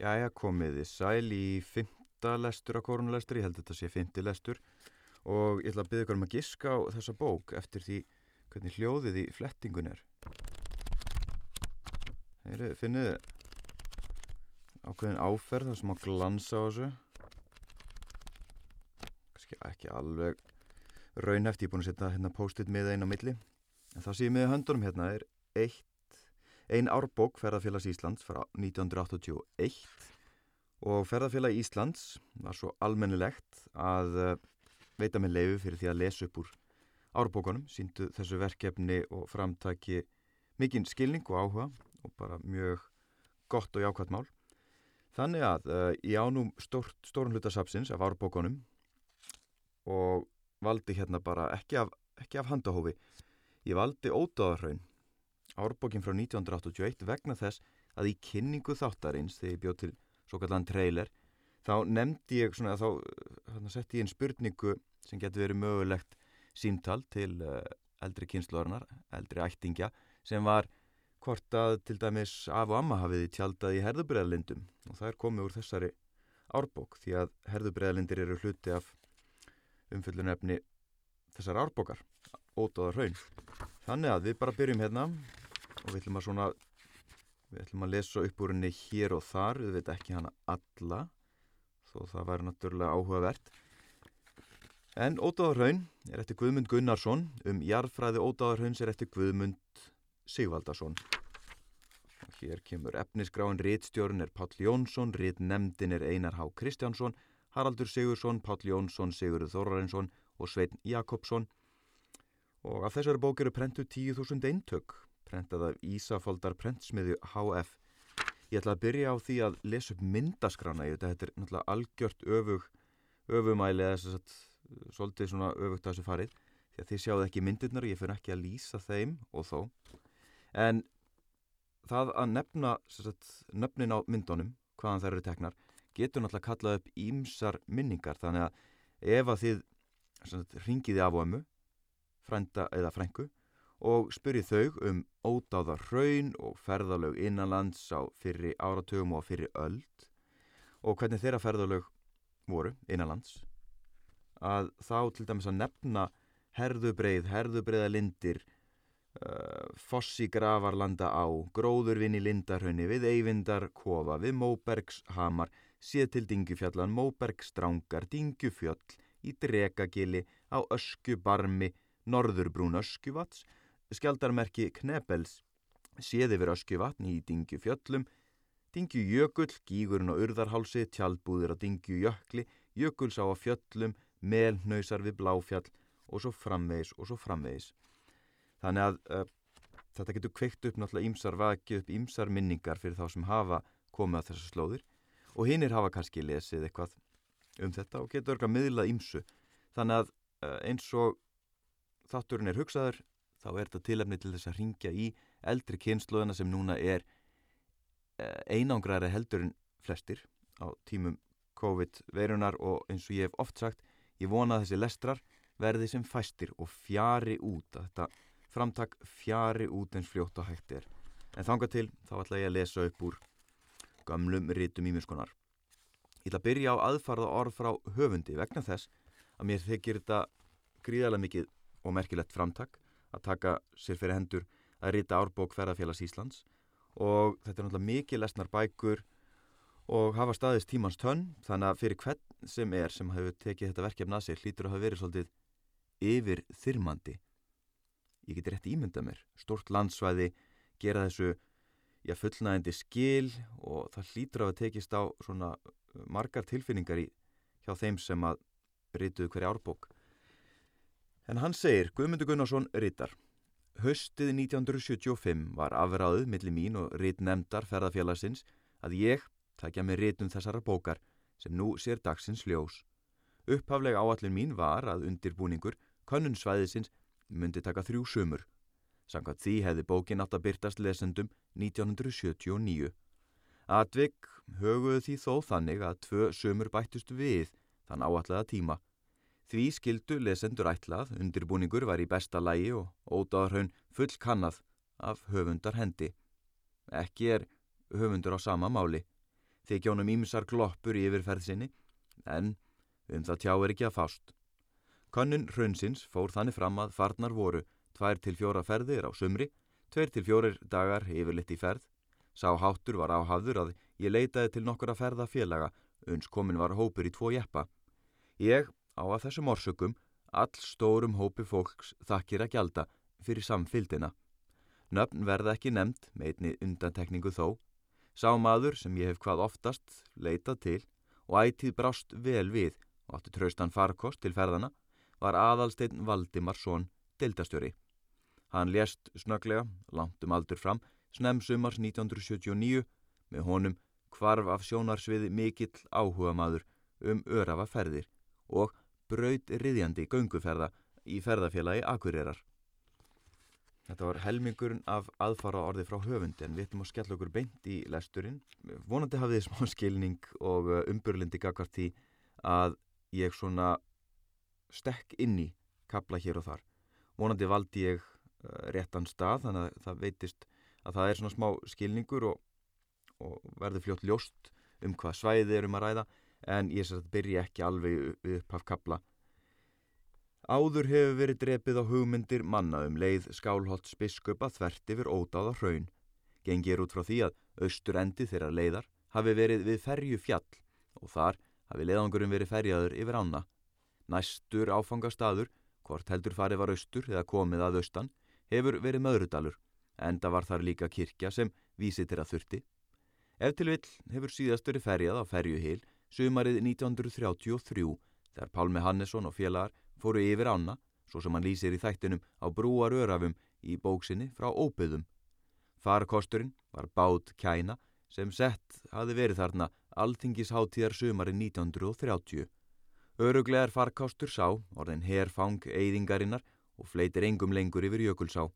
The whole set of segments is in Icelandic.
Jæja, komiði sæl í fymta lestur á korunlestri, ég held að þetta sé fymti lestur og ég ætla að byggja ykkur um að giska á þessa bók eftir því hvernig hljóðið í flettingun er. Heyri, finnið ákveðin áferð það sem á glansa á þessu. Kanski ekki alveg raunhæft, ég er búin að setja hérna post-it með einn á milli. En það sem ég með höndunum hérna er eitt Einn árbók Ferðarfélags Íslands frá 1981 og Ferðarfélag Íslands var svo almennilegt að eh, veita með leifu fyrir því að lesa upp úr árbókunum, síndu þessu verkefni og framtaki mikinn skilning og áhuga og bara mjög gott og jákvæmt mál. Þannig að uh, ég ánum stórn hlutasapsins af árbókunum og valdi hérna bara ekki af, ekki af handahófi, ég valdi ódáðarhraun árbókin frá 1981 vegna þess að í kynningu þáttarins þegar ég bjóð til svo kallan trailer þá nefndi ég svona þá setti ég einn spurningu sem getur verið mögulegt símtal til uh, eldri kynsluarnar, eldri ættingja sem var hvort að til dæmis af og amma hafiði tjaldað í herðubræðalindum og það er komið úr þessari árbók því að herðubræðalindir eru hluti af umfyllunefni þessar árbókar ótáðar hraun. Þannig að við bara byrjum hérna og við ætlum að svona við ætlum að lesa upp úr henni hér og þar við veit ekki hana alla þó það væri náttúrulega áhugavert. En Ótáðarhaun er eftir Guðmund Gunnarsson um jarðfræði Ótáðarhauns er eftir Guðmund Sigvaldarsson og hér kemur efnisgráin Ritstjórn er Páll Jónsson Ritnemdin er Einar Há Kristjánsson Haraldur Sigursson, Páll Jónsson, Sigurður Þorrarinsson og Svein Jakobsson. Og af þessari bók eru prentu 10.000 eintök prentað af Ísafóldar prentsmiðju HF. Ég ætla að byrja á því að lesa upp myndaskrána í þetta, þetta er náttúrulega algjört öfug, öfumæli eða þess að svolítið svona öfugt að þessu farið því að þið sjáðu ekki myndirnar og ég fyrir ekki að lýsa þeim og þó. En það að nefna sagt, nöfnin á myndunum, hvaðan þær eru teknar, getur náttúrulega kallað upp ímsar minningar þannig að ef að þið ringiði af ömu, frænda eða frængu og spyrji þau um ódáðar hraun og ferðalög innanlands á fyrri áratugum og fyrri öld og hvernig þeirra ferðalög voru innanlands. Að þá til dæmis að nefna herðubreið, herðubreiða lindir uh, fossi gravarlanda á gróðurvinni lindarhraunni við eyvindar kofa, við móbergshamar séð til dingjufjallan, móbergstrangar dingjufjöll í dregagili á öskubarmi norðurbrún öskuvats skjaldarmerki Knebels séð yfir öskjuvatn í Dingju fjöllum, Dingju jökull, gígurinn á urðarhálsi, tjaldbúður á Dingju jökli, jökuls á að fjöllum, melhnausar við bláfjall og svo framvegis og svo framvegis. Þannig að uh, þetta getur kveikt upp náttúrulega ímsar vakið upp ímsar minningar fyrir þá sem hafa komið að þessar slóðir og hinnir hafa kannski lesið eitthvað um þetta og getur örgulega miðlað ímsu. Þannig að uh, eins og þátturinn er hugsaður þá er þetta tilefni til þess að ringja í eldri kynsluðina sem núna er eh, einangræri heldur en flestir á tímum COVID-veirunar og eins og ég hef oft sagt, ég vona að þessi lestrar verði sem fæstir og fjari út, að þetta framtak fjari út eins fljótt og hægt er. En þanga til þá ætla ég að lesa upp úr gamlum rítum ímiskunar. Ég ætla að byrja á aðfarða orð frá höfundi vegna þess að mér þykir þetta gríðarlega mikið og merkilegt framtak að taka sér fyrir hendur að rita árbók ferðarfélags Íslands. Og þetta er náttúrulega mikið lesnar bækur og hafa staðist tímans tönn þannig að fyrir hvern sem er sem hefur tekið þetta verkefna að sér hlýtur að hafa verið svolítið yfir þyrmandi ég geti rétt ímynda mér stort landsvæði, gera þessu já, fullnægindi skil og það hlýtur að hafa tekist á svona margar tilfinningar í hjá þeim sem að rituðu hverja árbók En hann segir, Guðmundur Gunnarsson rittar, Höstið 1975 var afræðuð millir mín og ritnemndar ferðarfélagsins að ég takja með ritum þessara bókar sem nú sér dagsins ljós. Upphaflega áallin mín var að undirbúningur konunnsvæðisins myndi taka þrjú sömur. Samkvæmt því hefði bókin átt að byrtast lesendum 1979. Atvik höguðu því þó þannig að tvö sömur bættust við þann áallega tíma. Því skildu lesendur ætlað, undirbúningur var í besta lægi og ódáðarhaun full kannað af höfundar hendi. Ekki er höfundur á sama máli. þykja honum ímsar gloppur í yfirferð sinni, en um það tjáir ekki að fást. Könnun hraunsins fór þannig fram að farnar voru tvær til fjóra ferðir á sumri, tveir til fjórir dagar yfirlitt í ferð. Sá háttur var áhafður að ég leitaði til nokkura ferðafélaga, uns komin var hópur í tvo jeppa. Ég, á að þessum orsökum, all stórum hópi fólks þakkir að gjalda fyrir samfildina. Nöfn verða ekki nefnd, meitni undantekningu þó. Sá maður sem ég hef hvað oftast leitað til og ætið brást vel við og átti traustan farkost til ferðana var aðalsteinn Valdimarsson deildastjóri. Hann lést snöglega, langt um aldur fram, snemsumars 1979 með honum kvarf af sjónarsviði mikill áhuga maður um örafa ferðir og braud riðjandi gönguferða í ferðafélagi Akureyrar. Þetta var helmingurinn af aðfara orði frá höfundi en við ættum að skella okkur beint í lesturinn. Vonandi hafið þið smá skilning og uh, umburlindi gagvart því að ég svona stekk inn í kabla hér og þar. Vonandi valdi ég uh, réttan stað þannig að það veitist að það er svona smá skilningur og, og verður fljótt ljóst um hvað svæðið er um að ræða en ég sér að byrja ekki alveg upp af kabla. Áður hefur verið drepið á hugmyndir manna um leið skálholts biskupa þvert yfir ódáða hraun. Gengir út frá því að austur endi þeirra leiðar hafi verið við ferju fjall og þar hafi leiðangurinn verið ferjaður yfir ána. Næstur áfangastadur, hvort heldur farið var austur eða komið að austan, hefur verið möðrudalur, enda var þar líka kirkja sem vísi til að þurfti. Ef til vill hefur síðast verið ferjað á ferjuhil sumarið 1933 þegar Pálmi Hannesson og félagar fóru yfir ána, svo sem hann lýsir í þættinum á brúar örafum í bóksinni frá óbyðum. Farkosturinn var bát kæna sem sett hafi verið þarna alþingisháttíðar sumari 1930. Öruglegar farkástur sá, orðin herfang eyðingarinnar og fleitir engum lengur yfir jökulsá.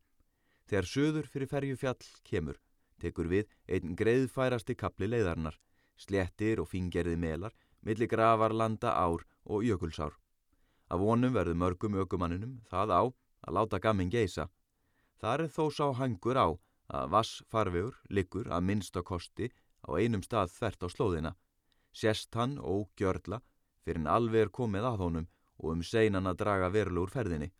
Þegar söður fyrir ferjufjall kemur, tekur við einn greiðfærasti kapli leiðarnar, slettir og fingerði melar, milli gravarlanda ár og jökulsár. Af vonum verður mörgum ökumanninum það á að láta gamin geisa. Það er þó sá hangur á að vass farvegur liggur að minnsta kosti á einum stað þvert á slóðina. Sest hann og gjörla fyrir en alveg er komið að honum og um seinan að draga verulegur ferðinni.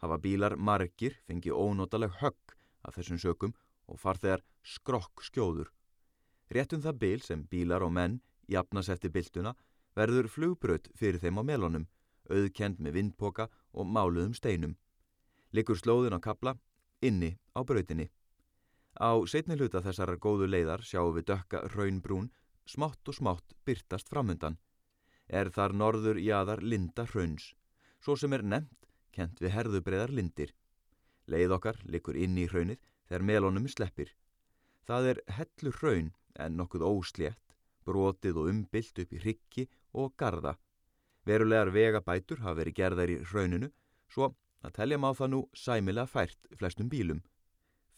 Hafa bílar margir fengi ónótaleg högg af þessum sökum og farþegar skrokk skjóður. Réttum það bil sem bílar og menn jafnas eftir byltuna verður flugbröð fyrir þeim á melunum, auðkend með vindpoka og máluðum steinum. Likur slóðin á kapla inni á bröðinni. Á setni hluta þessar góðu leiðar sjáum við dökka raunbrún smátt og smátt byrtast framundan er þar norður jaðar linda hrauns, svo sem er nefnt kent við herðubreðar lindir. Leið okkar likur inn í hraunið þegar melónum sleppir. Það er hellur hraun en nokkuð óslétt, brotið og umbylt upp í rikki og garda. Verulegar vegabætur hafa verið gerðar í hrauninu, svo að telja má það nú sæmilega fært flestum bílum.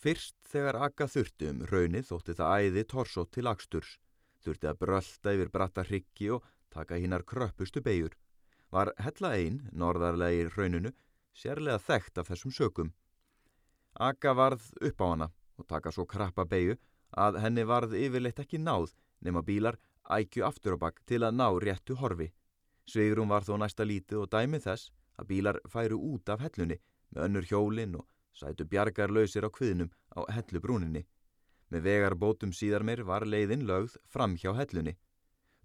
Fyrst þegar akka þurfti um hraunið þótti það æði torsótt til aksturs, þurfti að brölda yfir bratta rikki og taka hinnar kröppustu beigur, var hella einn, norðarlega í rauninu, sérlega þekkt af þessum sökum. Akka varð upp á hana og taka svo krappa beigu að henni varð yfirleitt ekki náð nema bílar ækju aftur á bakk til að ná réttu horfi. Sveigrum var þó næsta lítið og dæmið þess að bílar færu út af hellunni með önnur hjólinn og sætu bjargar lausir á kviðnum á hellubrúninni. Með vegar bótum síðar meir var leiðin lögð fram hjá hellunni.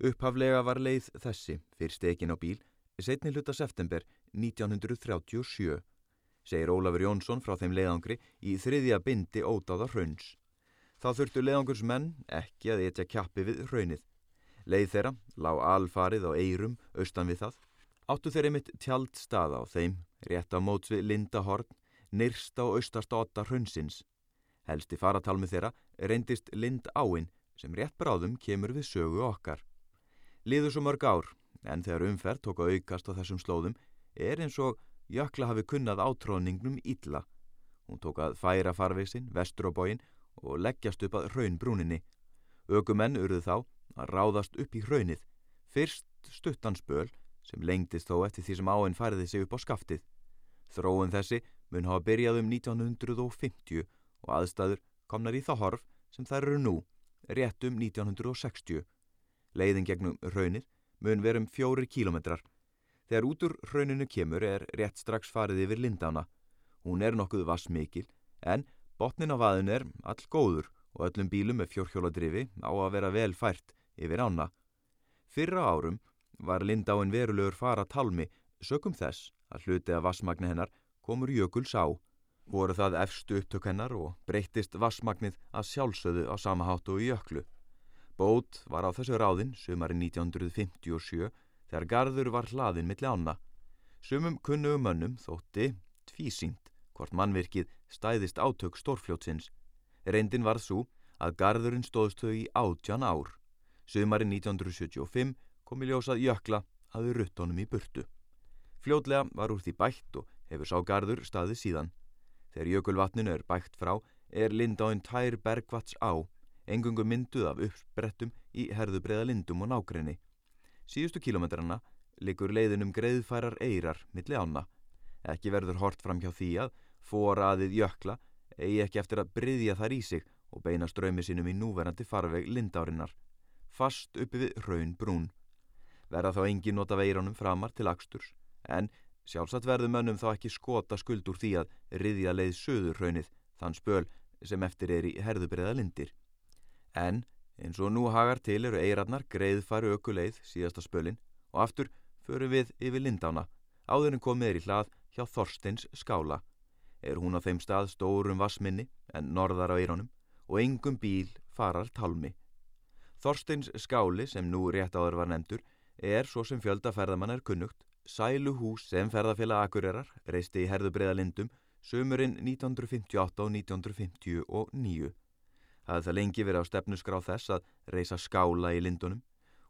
Upphaflega var leið þessi fyrst ekin á bíl setni hluta september 1937, segir Ólafur Jónsson frá þeim leiðangri í þriðja bindi ódáða hrauns. Þá þurftu leiðangurs menn ekki að etja kjappi við hraunið. Leið þeirra lág alfarið á eirum austan við það. Áttu þeirri mitt tjald staða á þeim, rétt á móts við Lindahorn, nyrst á austast åtta hraunsins. Helsti faratalmi þeirra reyndist Lind áinn sem rétt bráðum kemur við sögu okkar. Liður svo mörg ár, en þegar umferð tók að aukast á þessum slóðum er eins og jökla hafi kunnað átróningnum illa. Hún tók að færa farveisin, vestur á bóin og leggjast upp að raunbrúninni. Ökumenn urðu þá að ráðast upp í raunið, fyrst stuttansböl sem lengtist þó eftir því sem áinn færiði sig upp á skaftið. Þróun þessi mun hafa byrjað um 1950 og aðstæður komnar í þá horf sem þær eru nú, rétt um 1960. leiðin gegnum raunir, mun verum fjóri kílometrar. Þegar út úr rauninu kemur er rétt strax farið yfir lindána. Hún er nokkuð vassmikil, en botnin á vaðun er all góður og öllum bílum með fjórhjóladrifi á að vera vel fært yfir ána. Fyrra árum var lindáin verulegur fara talmi sökum þess að hluti af vassmagni hennar komur jökuls á. Voru það efstu upptök hennar og breyttist vassmagnið að sjálfsöðu á sama hátu og jöklu. Bót var á þessu ráðin sumari 1957 þegar garður var hlaðin milli ána. Sumum kunnugum mönnum þótti tvísýnt hvort mannvirkið stæðist átök stórfljótsins. Reyndin var svo að garðurinn stóðst þau í átjan ár. Sumari 1975 kom í ljósað jökla að þau ruttónum í burtu. Fljótlega var úr því bætt og hefur sá garður staðið síðan. Þegar jökulvatninu er bækt frá er lindáinn tær bergvats á, engungu mynduð af uppsprettum í herðubreiða lindum og nákrenni. Síðustu kílometrarna likur leiðinum greiðfærar eirar milli ána. Ekki verður hort fram hjá því að foraðið jökla eigi ekki eftir að bryðja þar í sig og beina ströymi sínum í núverandi farveg lindárinnar. Fast uppi við raun brún. Verða þá engin nota veiranum framar til aksturs, en Sjálfsagt verður mönnum þá ekki skota skuld úr því að riðja leið söður raunið þann spöl sem eftir er í herðubriða lindir. En eins og nú hagar til eru eiradnar greið fari ökuleið síðasta spölin og aftur förum við yfir lindána áður en komið er í hlað hjá Þorsteins skála. Er hún á þeim stað stórum vassminni en norðar á eironum og engum bíl farar talmi. Þorsteins skáli sem nú rétt áður var nefndur er svo sem fjöldaferðamann er kunnugt sæluhús sem ferðarfélag Akureyrar reisti í herðubreiðalindum sömurinn 1958 og 1959. Það það lengi verið á stefnusgrá þess að reisa skála í lindunum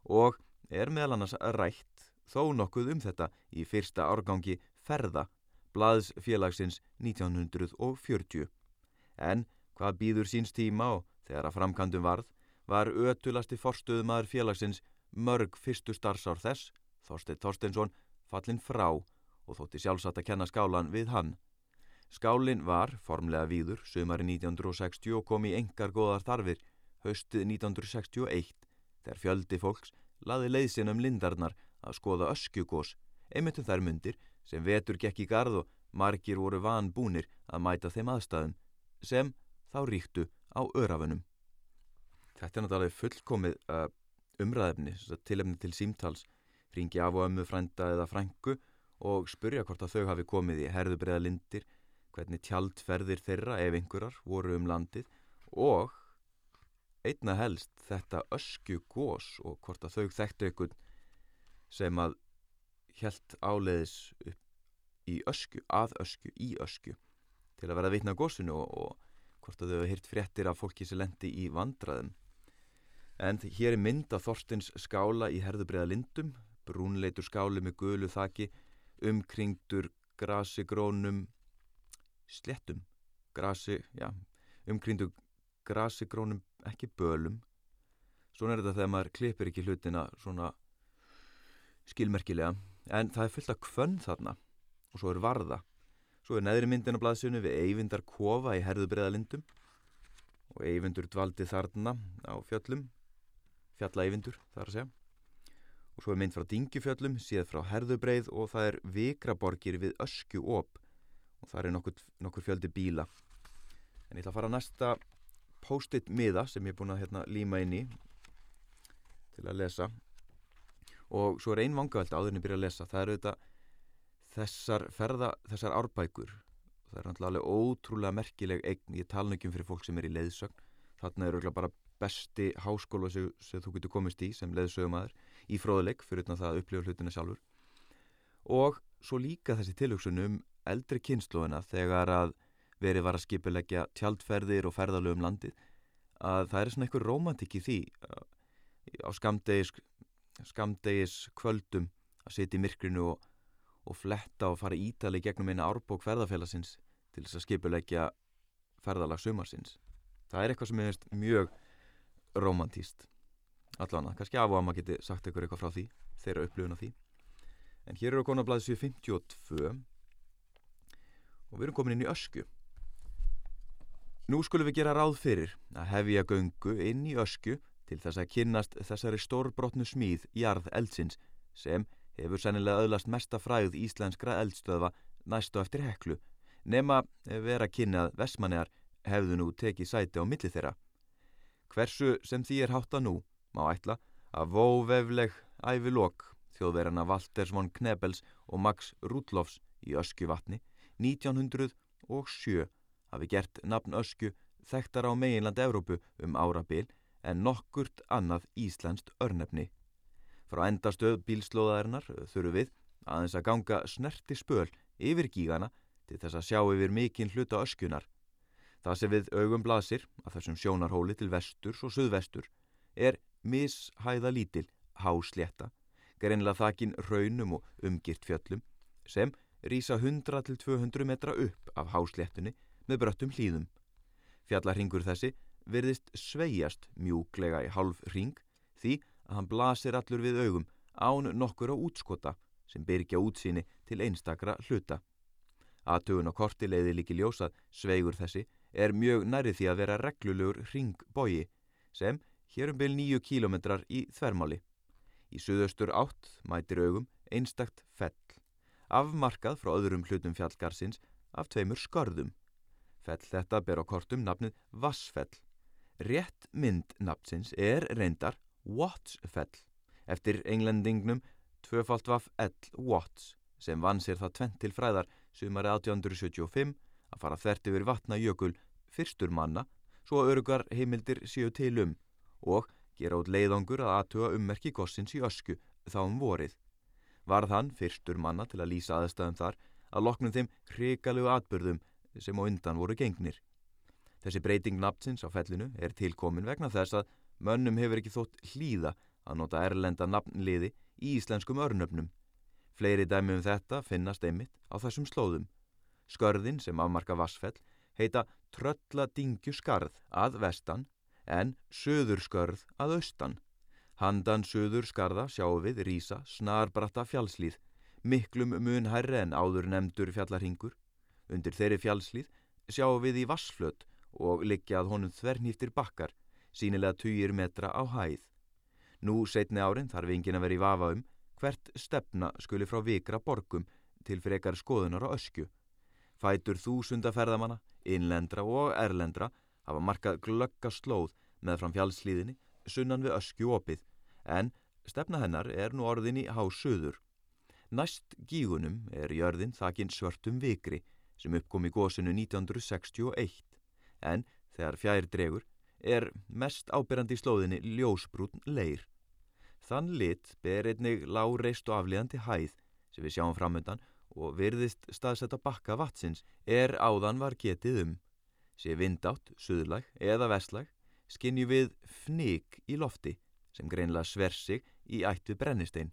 og er meðal annars rætt þó nokkuð um þetta í fyrsta árgangi ferða blaðs félagsins 1940. En hvað býður síns tíma og þegar að framkandum varð var ötulasti forstuðumadur félagsins mörg fyrstu starfsár þess, Þorstein Þorsteinsson, fallin frá og þótti sjálfsagt að kenna skálan við hann. Skálin var formlega víður sömari 1960 og kom í engar góðar þarfir haustið 1961 þegar fjöldi fólks laði leiðsinn um lindarnar að skoða öskjugós, einmitt um þær mundir sem vetur gekk í gard og margir voru vanbúnir að mæta þeim aðstæðum sem þá ríktu á örafunum. Þetta er náttúrulega fullkomið uh, umræðefni, tilefni til símtals ringi af og ömmu frænda eða frængu og spurja hvort að þau hafi komið í herðubreiða lindir, hvernig tjaldferðir þeirra ef einhverjar voru um landið og einna helst þetta öskju gós og hvort að þau þekktu einhvern sem að helt áleiðis upp í öskju, að öskju, í öskju til að vera vitna gósinu og, og hvort að þau hefði hirt fréttir af fólki sem lendi í vandraðum. En hér er mynd af Þorstins skála í herðubreiða lindum brúnleitur skáli með gulu þaki, umkringdur grasi grónum slettum, grasi, já, umkringdur grasi grónum, ekki bölum. Svona er þetta þegar maður klipir ekki hlutina svona skilmerkilega, en það er fullt af kvönn þarna. Og svo er varða. Svo er neðri myndin á blaðsunu við Eyvindar kofa í herðubreðalindum og Eyvindur dvaldi þarna á fjöllum, fjalla Eyvindur þar að segja. Og svo er mynd frá Dingifjöllum, síðan frá Herðubreið og það er Vikraborgir við Öskju op. Og það er nokkur, nokkur fjöldi bíla. En ég ætla að fara næsta post-it miða sem ég er búin að hérna, líma inn í til að lesa og svo er ein vangaveld áðurinn að byrja að lesa. Það eru þetta þessar ferða, þessar árbækur. Það er náttúrulega ótrúlega merkileg eign, ég tala ekki um fyrir fólk sem er í leiðsögn. Þarna eru bara besti háskóla sem, sem þú getur komist í sem leiðsögumæður í fróðuleik fyrir það að upplifa hlutina sjálfur og svo líka þessi tilhugsun um eldri kynnslóðina þegar að verið var að skipilegja tjaldferðir og ferðalögum landið að það er svona einhver romantik í því á skamdegis skamdegis kvöldum að setja í myrkrinu og, og fletta og fara ítali gegnum eina árbók ferðarfélagsins til þess að skipilegja ferðalag sumarsins. Það er eitthvað sem er mjög romantíst allan að kannski af og að maður geti sagt ykkur eitthvað frá því þeirra upplifun af því. En hér eru að kona blæða 752 og við erum komin inn í ösku nú skulum við gera ráð fyrir að hefja göngu inn í ösku til þess að kynnast þessari stórbrotnu smíð jarð eldsins sem hefur sennilega öðlast mesta fræð íslenskra eldstöðva næstu eftir heklu nema vera kynnað Vestmannegar hefðu nú tekið sæti á milli þeirra. Hversu sem því er hátta nú má ætla að vóvefleg ævilokk þjóðverðana Walters von Knebels og Max Rudloffs í Öskjuvatni 1907 hafi gert nafn Öskju þekktar á meginland Evrópu um árabil en nokkurt annað Íslandst örnefni. Frá endastöð bílslóðarinnar þurfu við aðeins að ganga snerti spöl yfir gígana til þess að sjá yfir mikinn hluta öskjunar. Það sem við augum blasir að þessum sjónarhóli til vesturs og suðvestur er mishæða lítil, háslétta, greinlega þakin raunum og umgirt fjöllum sem rýsa 100-200 metra upp af hásléttunni með bröttum hlýðum. Fjallarhingur þessi verðist sveigjast mjúklega í halv ring því að hann blasir allur við augum án nokkur á útskota sem byrja útsýni til einstakra hluta. Aðtugun og korti leiði líki ljósað sveigur þessi er mjög nærið því að vera reglulegur ringbói sem hér um byrj nýju kílometrar í þvermáli. Í suðaustur átt mætir augum einstakt fell, afmarkað frá öðrum hlutum fjallgarsins af tveimur skörðum. Fell þetta ber á kortum nafnið Vassfell. Rétt mynd nafnsins er reyndar Wattsfell eftir englendingnum tvöfalt vaff L. Watts sem vann sér það tvent til fræðar sumari 1875 að fara þert yfir vatnajökul fyrstur manna svo örugar heimildir séu til um og gera út leiðangur að aðtuga ummerki gossins í ösku þá um vorið. Varð hann fyrstur manna til að lýsa aðstæðum þar að loknum þeim hrikalegu atbyrðum sem á undan voru gengnir. Þessi breyting nafnsins á fellinu er tilkomin vegna þess að mönnum hefur ekki þótt hlýða að nota erlenda nafnliði í íslenskum örnöfnum Fleiri dæmi um þetta finnast einmitt á þessum slóðum. Skörðin sem afmarka Vassfell heita Trölladingju skarð að vestan en Söður skörð að austan. Handan Söður skarða sjáum við rísa snarbratta fjallslíð, miklum munhærri en áður nefndur fjallarhingur. Undir þeirri fjallslíð sjáum við í Vassflöt og liggjað honum þvernýftir bakkar, sínilega 20 metra á hæð. Nú setni árin þarf engin að vera í vafa um hvert stefna skuli frá vikra borgum til frekar skoðunar á öskju. Fætur þúsunda ferðamanna, innlendra og erlendra hafa markað glögga slóð með fram fjálslíðinni sunnan við öskju opið, en stefna hennar er nú orðin í hásuður. Næst gígunum er jörðin þakin svörtum vikri sem uppkom í gósinu 1961, en þegar fjær dregur er mest ábyrrandi í slóðinni ljósbrún leir. Þann lit ber einnig láreist og aflíðandi hæð sem við sjáum framöndan og virðist staðsetta bakka vatsins er áðan var getið um. Sé vindátt, suðlag eða vestlag skinnju við fnig í lofti sem greinlega sver sig í ættu brennistein.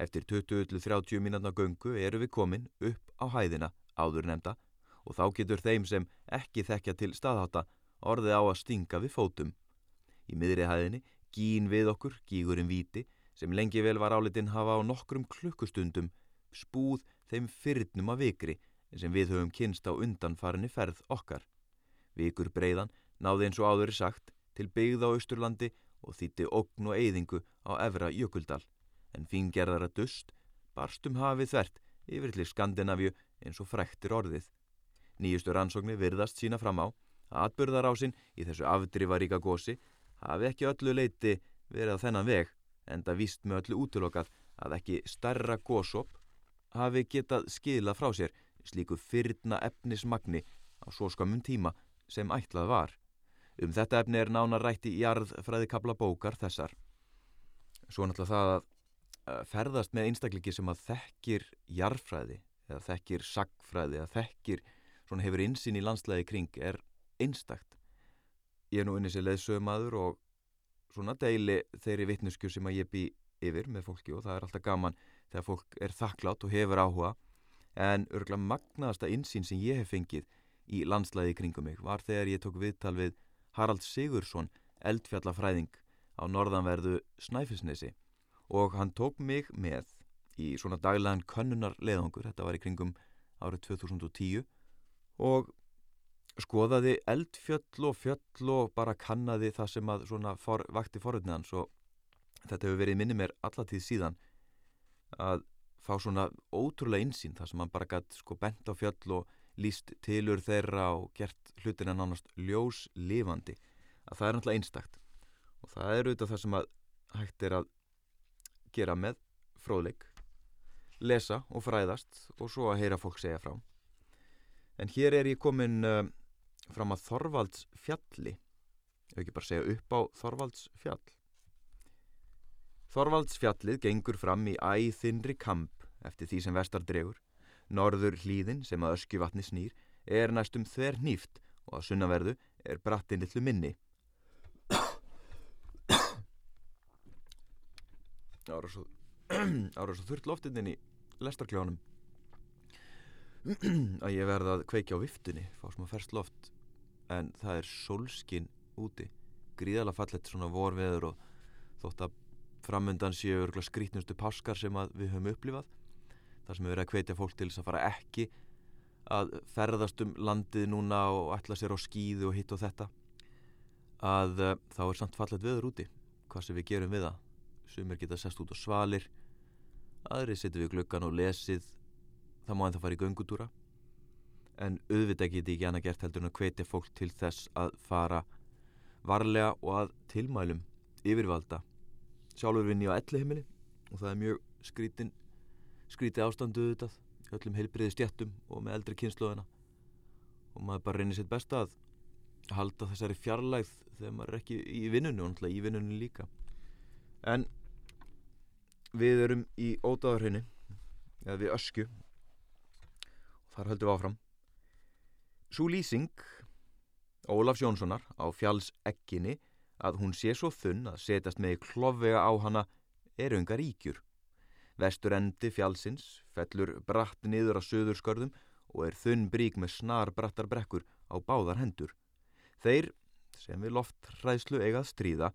Eftir 20-30 mínúna göngu eru við komin upp á hæðina áður nefnda og þá getur þeim sem ekki þekkja til staðháta orðið á að stinga við fótum. Í miðri hæðinni Gín við okkur, gígurinn viti, sem lengi vel var álitinn hafa á nokkrum klukkustundum spúð þeim fyrrnum að vikri sem við höfum kynst á undanfarinni ferð okkar. Vikur breyðan náði eins og áður sagt til byggð á Östurlandi og þýtti ogn og eyðingu á Evra Jökuldal, en fingerðara dust barstum hafið þvert yfir til Skandinavíu eins og frektir orðið. Nýjustu rannsóknir virðast sína fram á að atbyrðarásinn í þessu afdrifaríka gósi hafi ekki öllu leiti verið á þennan veg en það víst með öllu útlokað að ekki starra gósop hafi getað skila frá sér slíku fyrrna efnismagni á svo skamum tíma sem ætlað var. Um þetta efni er nána rætti í jarðfræði kabla bókar þessar. Svo náttúrulega það að ferðast með einstakleiki sem að þekkir jarðfræði eða þekkir sagfræði eða þekkir svona hefur insinn í landslæði kring er einstakt. Ég er nú unni sér leðsögmaður og svona deili þeirri vittnusku sem að ég bý yfir með fólki og það er alltaf gaman þegar fólk er þakklátt og hefur áhuga. En örgulega magnaðasta insýn sem ég hef fengið í landslæði kringum mig var þegar ég tók viðtal við Harald Sigursson eldfjallafræðing á norðanverðu Snæfisnesi og hann tók mig með í svona daglegan könnunar leðangur, þetta var í kringum árið 2010 og skoðaði eldfjöll og fjöll og bara kannaði það sem að svona for, vakti forutni hans og þetta hefur verið minni mér allatíð síðan að fá svona ótrúlega insýn þar sem hann bara gætt sko bent á fjöll og líst tilur þeirra og gert hlutina nánast ljós lifandi að það er náttúrulega einstakt. Og það er auðvitað það sem að hægt er að gera með fróðleik lesa og fræðast og svo að heyra fólk segja frá en hér er ég komin uh, fram að Þorvalds fjalli ef ekki bara segja upp á Þorvalds fjall Þorvalds fjallið gengur fram í æðinri kamp eftir því sem vestar dregur. Norður hlýðin sem að öskju vatni snýr er næstum þver nýft og að sunnaverðu er brattin litlu minni. Ára svo, svo þurrt loftinni í lestarkljónum að ég verða að kveikja á viftunni fá smá ferst loft. En það er solskin úti. Gríðala fallet svona vorveður og þótt að framöndan séu skrítnustu páskar sem við höfum upplifað þar sem við verðum að kveitja fólk til þess að fara ekki að ferðast um landið núna og ætla sér á skýðu og hitt og þetta að uh, þá er samt fallet veður úti. Hvað sem við gerum við það? Sumir geta sest út á svalir aðri setjum við glöggan og lesið það má en það fara í göngutúra. En auðvitað geti ekki annað gert heldur en að hvetja fólk til þess að fara varlega og að tilmælum yfirvalda. Sjálfur vinn ég á elli heimili og það er mjög skrítin skríti ástandu auðvitað öllum heilbriði stjættum og með eldri kynnslóðina og maður bara reynir sitt besta að halda þessari fjarlægð þegar maður er ekki í vinnunni og náttúrulega í vinnunni líka. En við erum í ódáðarhraunni eða við ösku þar höldum við áfram. Svo lýsing Ólafs Jónssonar á fjalls ekkinni að hún sé svo þunn að setjast með klofvega á hana er ungar ríkjur. Vestur endi fjallsins fellur bratt niður á söðurskörðum og er þunn brík með snar brattar brekkur á báðar hendur. Þeir sem við loftræðslu eigað stríða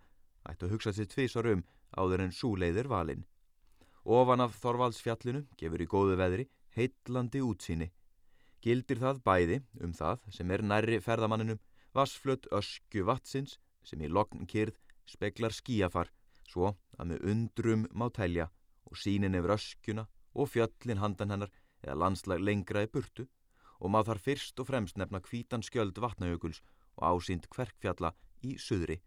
ættu að hugsa sér tvísar um áður en súleiðir valinn Ofan af Þorvaldsfjallinu gefur í góðu veðri heitlandi útsýni. Gildir það bæði um það sem er nærri ferðamanninum vassflött ösku vatsins sem í lokn kyrð speklar skíafar svo að með undrum má telja og sínin yfir öskuna og fjöllin handan hennar eða landslag lengra í burtu og má þar fyrst og fremst nefna kvítan skjöld vatnajökuls og ásýnd kverkfjalla í suðri.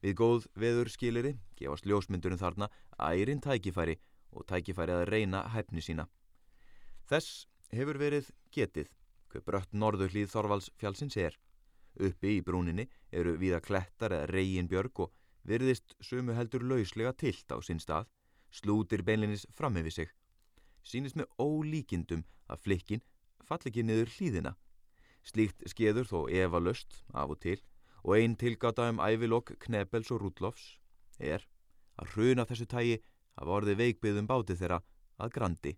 Við góð veður skiliri gefast ljósmyndurinn þarna ærin tækifæri og tækifæri að reyna hæfni sína. Þess hefur verið getið hver brött norðu hlýð Þorvalds fjálsins er. Uppi í brúninni eru viða klettar eða reginbjörg og virðist sumu heldur lauslega tilt á sinn stað, slútir beinlinis fram með sig. Sýnist með ólíkindum að flikkin fall ekki niður hlýðina. Slíkt skeður þó Eva Löst af og til og einn tilgáta um ævilokk Knebels og Rúdlofs er að hruna þessu tægi hafa orðið veikbyðum bátið þeirra að grandi.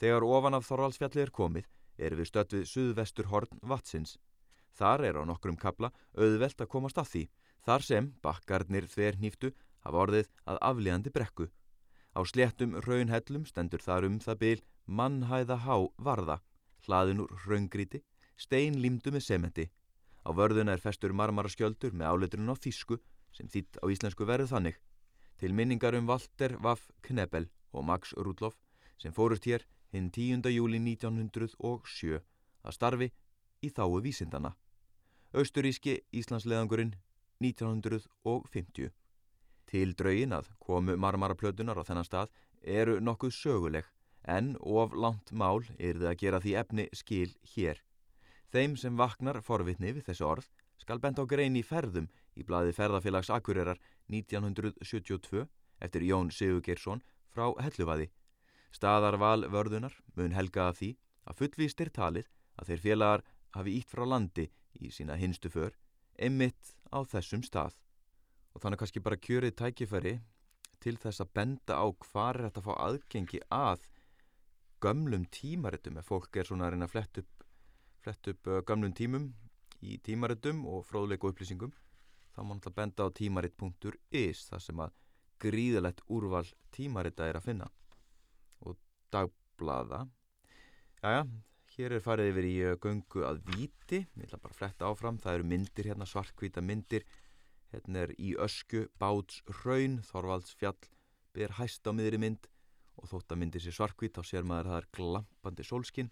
Þegar ofan af Þorvaldsfjalli er komið er við stött við suðvestur horn vatsins. Þar er á nokkrum kabla auðvelt að komast að því, þar sem bakkarnir þver nýftu hafa orðið að aflíðandi brekku. Á sléttum raunhellum stendur þar um það byl mannhæða há varða, hlaðin úr raungríti, stein límdu með sementi. Á vörðuna er festur marmara skjöldur með áleiturinn á þísku sem þýtt á íslensku verið þannig til minningar um Walter Waff Knebel og Max Rudloff sem fórust hér hinn 10. júli 1907 að starfi í þáu vísindana. Austuríski Íslandsleðangurinn 1950. Til draugin að komu marmaraplötunar á þennan stað eru nokkuð söguleg en of langt mál er þið að gera því efni skil hér. Þeim sem vaknar forvitni við þessu orð skal bent á grein í ferðum í blaði ferðafélags Akureyrar 1972 eftir Jón Sigurgeirsson frá Helluvaði. Staðarval vörðunar mun helga að því að fullvíst er talið að þeir félagar hafi ítt frá landi í sína hinstu för, emitt á þessum stað. Og þannig kannski bara kjörið tækifæri til þess að benda á hvar er þetta að fá aðgengi að gömlum tímaritum ef fólk er svona að reyna að flett upp, flett upp uh, gömlum tímum í tímaritum og fróðleiku upplýsingum þá má náttúrulega benda á tímarit.is þar sem að gríðalegt úrval tímarita er að finna dagblaða. Jæja, hér er farið yfir í uh, göngu að víti, ég ætla bara að fletta áfram, það eru myndir hérna, svartkvíta myndir, hérna er í ösku, báts, raun, Þorvalds fjall, ber hæst á miðri mynd. Og þótt að myndir sér svartkvít, þá sér maður að það er glampandi sólskinn.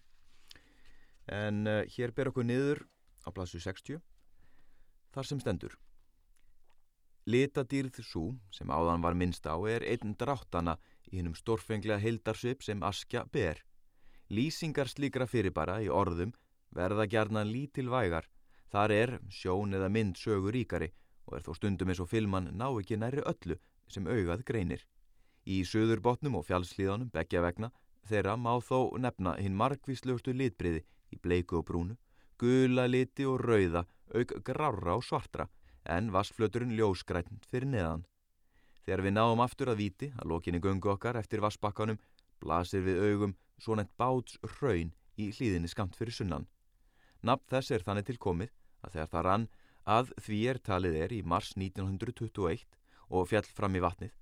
En uh, hér ber okkur niður á plassu 60, þar sem stendur. Litadýrð svo, sem áðan var minnst á, er einn dráttana í hennum stórfenglega heildarsvip sem askja ber. Lýsingar slíkra fyrirbara í orðum verða gjarnan lítilvægar, þar er sjón eða mynd sögur ríkari og er þó stundum eins og filman ná ekki næri öllu sem augað greinir. Í söðurbotnum og fjálslíðanum begja vegna þeirra má þó nefna hinn markvíslustu litbriði í bleiku og brúnu, gula liti og rauða, auk grára og svartra, en vassflöturinn ljóskrænt fyrir neðan. Þegar við náum aftur að viti að lokinni gungu okkar eftir vassbakkanum blasir við augum svonent báts raun í hlýðinni skamt fyrir sunnan. Nafn þess er þannig tilkomið að þegar það rann að því er talið er í mars 1921 og fjall fram í vatnið,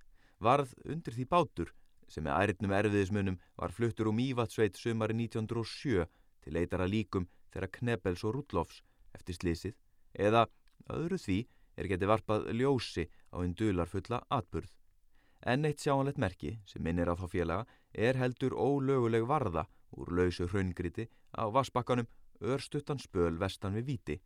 varð undir því bátur sem með æritnum erfiðismunum var fluttur um Ívatsveit sumari 1907 til leitara líkum þeirra Knebels og Rudlofs eftir slísið eða öðru því er getið varpað ljósi á einn dularfulla atburð. En eitt sjáanlegt merki sem minnir á þá félaga er heldur ólöguleg varða úr lausu hraungriti á vassbakkanum örstuttan spöl vestan við viti.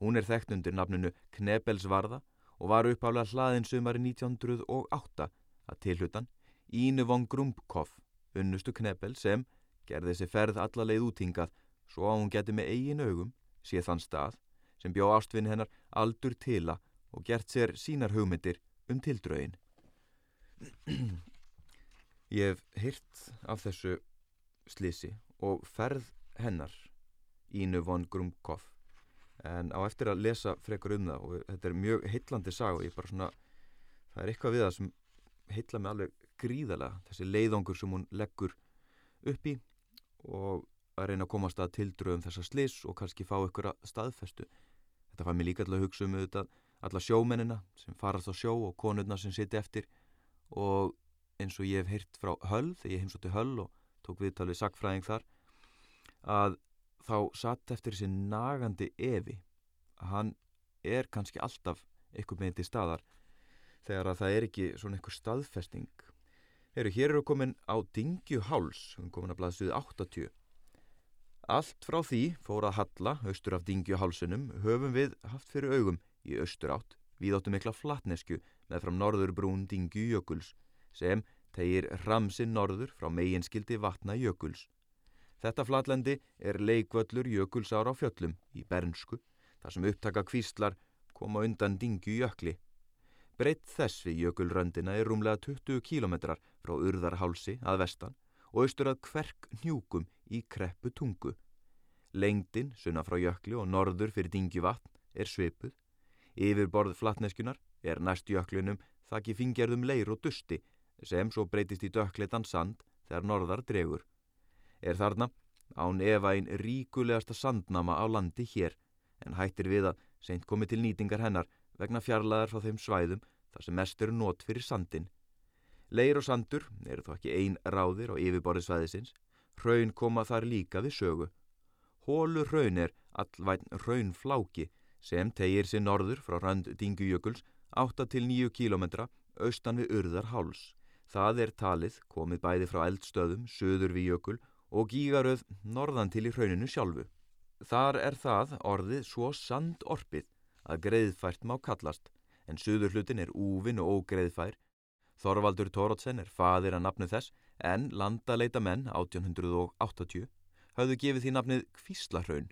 Hún er þekkt undir nafnunu Knebelsvarða og var uppálega hlaðin sumari 1908 að tilhutan Ínu von Grumbkoff, unnustu Knebel sem gerði þessi ferð alla leið útingað svo að hún geti með eigin augum séð þann stað sem bjó ástvinni hennar aldur tila og gert sér sínar hugmyndir um tildrögin. Ég hef hýrt af þessu slísi og ferð hennar Ínu von Grumkopf en á eftir að lesa frekar um það og þetta er mjög heitlandi sag og ég bara svona það er eitthvað við það sem heitla mig alveg gríðalega þessi leiðongur sem hún leggur upp í og að reyna að komast að tildröðum þessa slís og kannski fá ykkur að staðfestu þetta fær mér líka alltaf að hugsa um auðvitað alla sjómennina sem farast á sjó og konurna sem siti eftir. Og eins og ég hef heyrt frá höll þegar ég heimsótti höll og tók viðtal við sakfræðing þar að þá satt eftir þessi nagandi evi. Að hann er kannski alltaf eitthvað með til staðar þegar að það er ekki svona eitthvað staðfesting. Heru, hér eru komin á Dingjuháls við erum komin að blaðstuði 80 Allt frá því fór að Halla austur af Dingjuhálsunum höfum við haft fyrir augum í austur átt við áttum mikla flatnesku með fram norður brún Dingjujökuls sem tegir ramsinn norður frá meginskildi vatna jökuls. Þetta flatlendi er leikvöllur jökulsár á fjöllum í Bernsku, þar sem upptaka kvíslar koma undan dingju jökli. Breytt þess við jökulröndina er rúmlega 20 kílometrar frá urðarhálsi að vestan og austur að kverk njúkum í kreppu tungu. Lengdin, sunna frá jökli og norður fyrir dingju vatn er svipuð. Yfirborð flatneskunar er næst jöklinum þakki fingjarðum leir og dusti sem svo breytist í dökkleitan sand þegar norðar dregur. Er þarna án efa einn ríkulegasta sandnama á landi hér en hættir við að seint komi til nýtingar hennar vegna fjarlæðar frá þeim svæðum þar sem mest eru nót fyrir sandin. Leir og sandur eru þó ekki ein ráðir á yfirborði svæðisins, hraun koma þar líka við sögu. Hólu hraun er allvæn hraunfláki sem tegir sér norður frá rand Dingujökuls 8-9 km austan við urðar háls. Það er talið komið bæði frá eldstöðum, söður við jökul og gígaröð norðan til í hrauninu sjálfu. Þar er það orðið svo sandorpið að greiðfært má kallast, en söður hlutin er úvin og ógreiðfær. Þorvaldur Tórótsen er fadir að nafnu þess, en landaleita menn 1880 hafðu gefið því nafnið Kvíslahraun.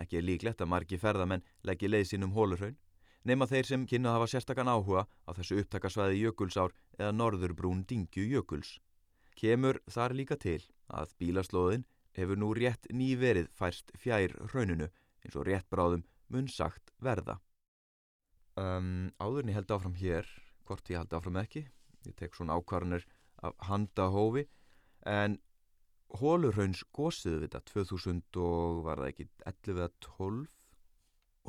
Ekki er líklegt að margi ferðamenn leggja leið sínum hólurhaun, nema þeir sem kynna hafa sérstakann áhuga á þessu upptakasvæði jökulsár eða norðurbrún dingju jökuls. Kemur þar líka til að bílaslóðin hefur nú rétt nýverið færst fjær rauninu eins og rétt bráðum mun sagt verða. Um, áðurni held áfram hér, hvort ég held áfram ekki, ég tek svona ákvarðanir af handahófi, en Hólurhauns gósiðu við þetta 2000 og var það ekki 11 eða 12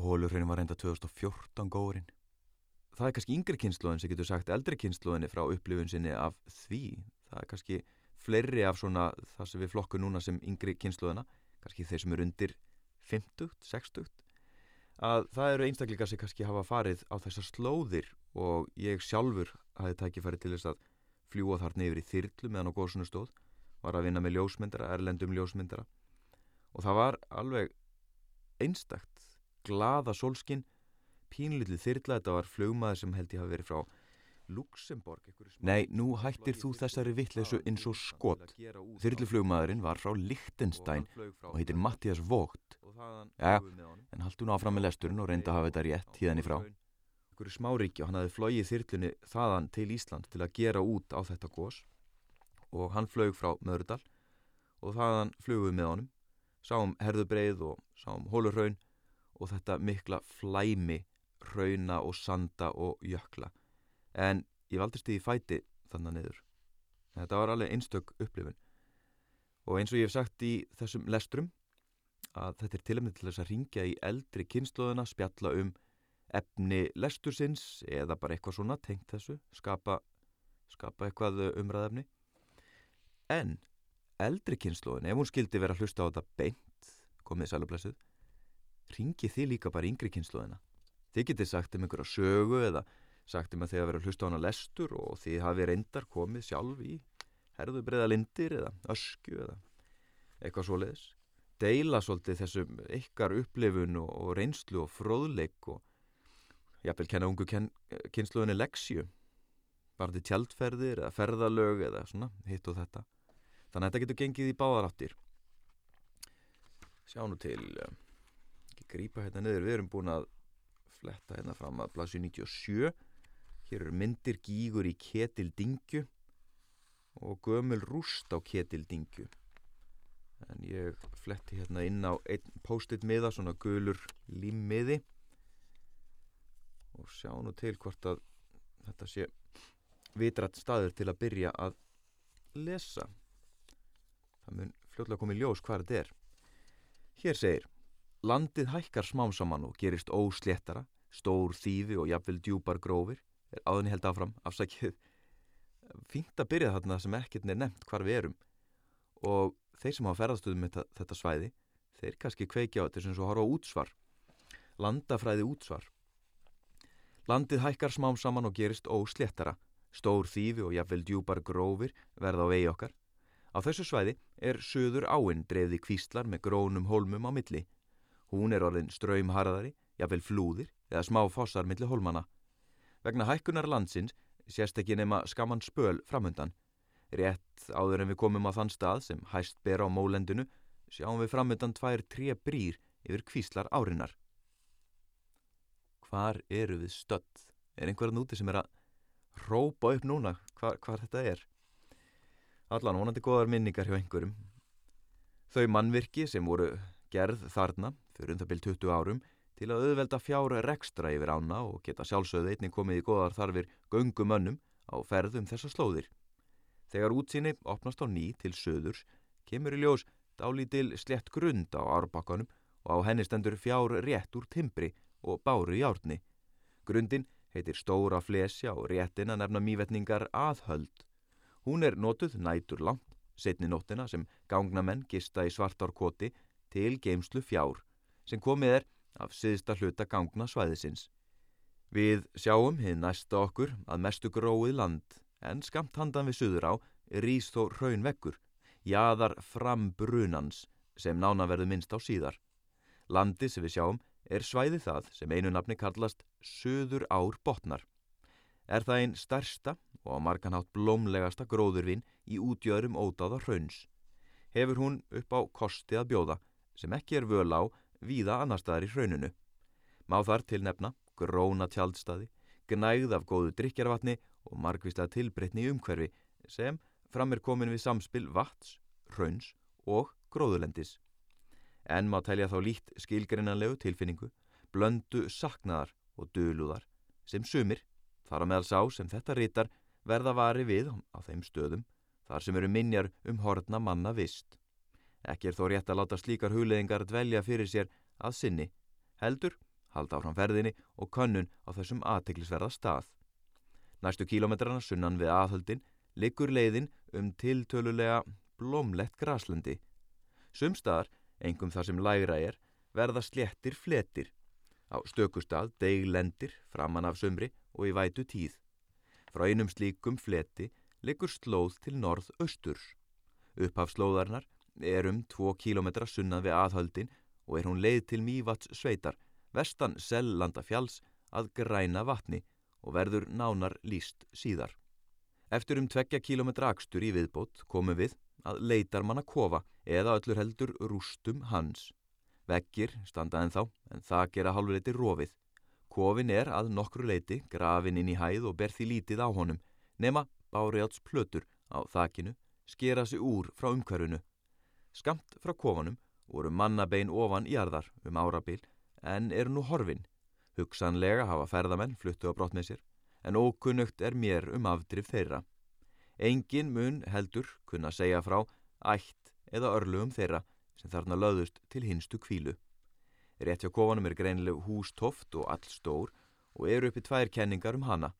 Hólurhraun var reynda 2014 góðurinn. Það er kannski yngri kynnslóðin sem getur sagt eldri kynnslóðinni frá upplifun sinni af því. Það er kannski fleiri af svona það sem við flokku núna sem yngri kynnslóðina. kannski þeir sem eru undir 50, 60 að það eru einstakleika sem kannski hafa farið á þessar slóðir og ég sjálfur hafi tækifæri til þess að fljúa þarna yfir í þyrlu meðan á góðsunu stóð var að vinna með ljósmyndara, erlendum ljósmyndara. Og það var alveg einstakt glada solskin pínlítið þyrla, þetta var flugmaður sem held ég hafi verið frá Luxemburg Nei, nú hættir þú þessari vittleysu eins og skott Þyrluflugmaðurinn var frá Lichtenstein og heitir Mattias Vogt. Já, en haldt hún áfram með lesturinn og reyndi að hafa þetta rétt híðan í frá. og hann hafi flóið þyrlunni þaðan til Ísland til að gera út á þetta gós og hann flög frá Möðurdal og þaðan flugum við honum sáum herðubreið og sáum hólurraun og þetta mikla flæmi rauna og sanda og jökla. En ég valdist því fæti þannig niður. Þetta var alveg einstök upplifun. Og eins og ég hef sagt í þessum lestrum að þetta er tilumni til þess að ringja í eldri kynnslóðuna, spjalla um efni lestursins eða bara eitthvað svona tengt þessu, skapa, skapa eitthvað umræðefni en eldri kynnslóðin, ef hún skildi vera að hlusta á þetta beint, komið sælublessuð ringi þið líka bara yngri kynnslóðina þið getið sagt um einhverja sögu eða sagt um að þið hafa verið að hlusta á hana lestur og þið hafi reyndar komið sjálf í herðu breyða lindir eða ösku eða eitthvað svo leiðis deila svolítið þessum ykkar upplifun og reynslu og fróðleik og jáfnveil kenna ungu kynsluðinni leksju bara til tjaldferðir eða ferðalög eða svona hitt og þetta þannig að þetta getur gengið í báðaráttir sjá nú til eh, ekki grípa hérna niður. Við erum búin að fletta hérna fram að blasju 97 hér eru myndir gígur í ketildingju og gömul rúst á ketildingju en ég fletti hérna inn á einn post-it miða, svona gulur límmiði og sjá nú til hvort að þetta sé vitrætt staður til að byrja að lesa það mun fljóðlega komið ljós hvað þetta er. Hér segir landið hækkar smám saman og gerist ósléttara stór þýfi og jafnvel djúpar grófir er áðinni held áfram afsakið. Fínt að byrja þarna sem ekkert er nefnt hvar við erum. Og þeir sem hafa ferðastuðum með þetta, svæði þeir kannski kveikja á þetta sem svo horfa útsvar. Landafræði útsvar. Landið hækkar smám saman og gerist ósléttara stór þýfi og jafnvel djúpar grófir verða á vegi okkar á þessu svæði er söður áinn dreifði kvíslar með grónum holmum á milli hún er orðin ströymharðari jafnvel flúðir eða smá fossar millir holmana Vegna hækkunar landsins sést ekki nema skaman spöl framöndan. Rétt áður en við komum á þann stað sem hæst ber á mólendinu sjáum við framöndan tvær tré brýr yfir kvíslar árinar. Hvar eru við stödd? Er einhverjan úti sem er að rópa upp núna hvar, hvar þetta er? Allan vonandi goðar minningar hjá einhverjum. Þau mannvirki sem voru gerð þarna fyrir um það byrj 20 árum til að auðvelda fjár rekstra yfir ána og geta sjálfsögðu einnig komið í goðar þarfir göngumönnum á ferðum þessa slóðir. Þegar útsinni opnast á ný til söðurs kemur í ljós dálítil slett grund á árbakkanum og á henni stendur fjár rétt úr timbri og báru í árni. Grundin heitir Stóra Flesja og réttin að nefna mývetningar aðhöld. Hún er notuð nætur langt, setni nóttina sem gangnamenn gista í svartárkoti til geimslu fjár sem komið er af siðsta hluta gangna svæðisins. Við sjáum hið næsta okkur að mestu gróið land en skamt handan við suður á rýs þó raun vekkur, jaðar fram brunans sem nána verður minnst á síðar. Landi sem við sjáum er svæði það sem einu nafni kallast Suður ár botnar. Er það einn stærsta og á marganhátt blómlegasta gróðurvin í útjöðrum ódáða rauns. Hefur hún upp á kosti að bjóða sem ekki er völ á víða annar staðar í hrauninu. Má þar til nefna gróna tjaldstaði, gnægð af góðu drikjarvatni og margvíslega tilbreytni í umhverfi sem fram er komin við samspil vats, hrauns og gróðulendis. En má telja þá lít skilgrinnanlegu tilfinningu, blöndu saknaðar og döluðar sem sumir, þar á meðal sá sem þetta rítar, verða vari við á þeim stöðum þar sem eru minjar um horna manna vist. Ekki er þó rétt að láta slíkar hugleðingar dvelja fyrir sér að sinni, heldur, halda áfram ferðinni og könnun á þessum aðteglisverða stað. Næstu kílometrarna sunnan við aðhöldin liggur leiðin um tiltölulega blómlegt graslendi. Sumstaðar Engum þar sem lægra er verða sléttir fletir. Á stökustad deiglendir framann af sömri og í vætu tíð. Frá einum slíkum fleti liggur slóð til norð-östurs. Upphafslóðarnar er um 2 km sunnan við aðhöldin og er hún leið til Mývats sveitar, vestan Sellanda fjalls að græna vatni og verður nánar líst síðar. Eftir um 2 km akstur í viðbót komum við að leitar manna kofa eða öllur heldur rústum hans. Veggir standa en þá en það gera halvuleiti rofið. Kofin er að nokkru leiti grafin inn í hæð og ber því lítið á honum nema báriáts plötur á þakinu skera sig úr frá umhverfunu. Skamt frá kofanum voru mannabein ofan jarðar um árabil en eru nú horfin. Hugsanlega hafa ferðamenn fluttu á brott með sér en ókunnugt er mér um afdrif þeirra. Engin mun heldur kunna segja frá ætt eða örlugum þeirra sem þarna löðust til hinstu kvílu. Rétt hjá kofanum er greinileg hústoft og all stór og eru uppi tvær kenningar um hana.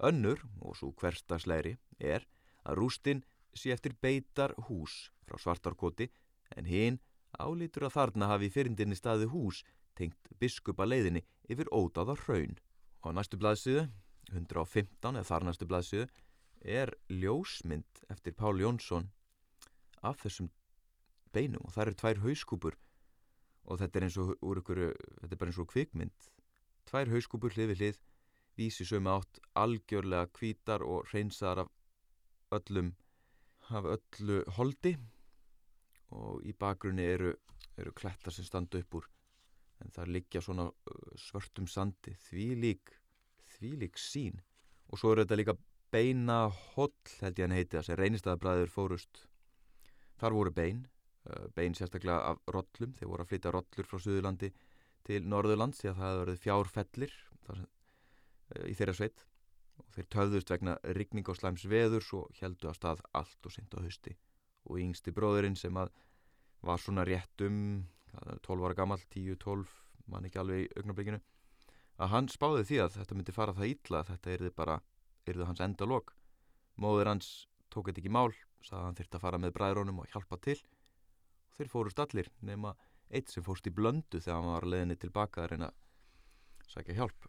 Önnur, og svo hverstasleiri, er að rústinn sé eftir beitar hús frá svartarkoti en hinn álítur að þarna hafi fyrindinni staði hús tengt biskupa leiðinni yfir ódáða hraun. Og næstu blaðsíðu, 115 eða þar næstu blaðsíðu, er ljósmynd eftir Pál Jónsson af þessum beinum og það eru tvær hauskúpur og þetta er eins og úr ykkur, þetta er bara eins og kvikmynd. Tvær hauskúpur hlið við hlið vísi sömu átt algjörlega kvítar og reynsaðar af öllum af öllu holdi. Og í bakgrunni eru, eru klettar sem standa upp úr en það liggja svona svörtum sandi. Því lík, því lík sín og svo eru þetta líka beina holl held ég hann heiti það sem reynistæðabræður fórust. Þar voru bein bein sérstaklega af rollum. Þeir voru að flytja rollur frá Suðurlandi til Norðurlands því að það hefur verið fjárfellir sem, í þeirra sveit. Og þeir töfðust vegna rigning og slæms veður svo heldu að stað allt og synd á hausti. Og yngsti bróðurinn sem að var svona rétt um 12 ára gammal, 10-12 mann ekki alveg í augnablikinu að hann spáði því að þetta myndi fara það ítla þetta erði bara, erði hans enda lok móður hans tók þetta ekki mál sagði að hann þurfti að fara með bræðrónum og hjálpa til þeir fórust allir nema eitt sem fórst í blöndu þegar hann var leðinni tilbaka að reyna að sækja hjálp.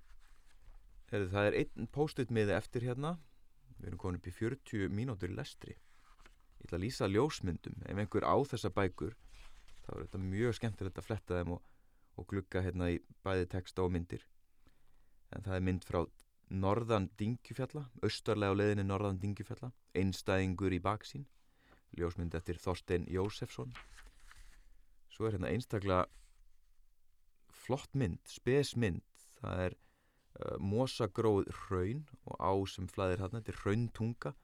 Heri, það er einn post-it miði eftir hérna. Við erum komin upp í 40 mínútur í lestri. Ég ætla að lýsa ljósmyndum. Ef einhver á þessa bækur þá er þetta mjög skemmtilegt að fletta þeim og, og glukka hérna í bæði texta og myndir. En það er mynd frá norðan dingjufjalla austarlega á leðinni norðan dingjufjalla einstæðingur í baksín ljósmynd eftir Þorstein Jósefsson svo er hérna einstaklega flott mynd, spesmynd það er uh, mosagróð hraun og á sem flæðir hérna, þetta er hrauntunga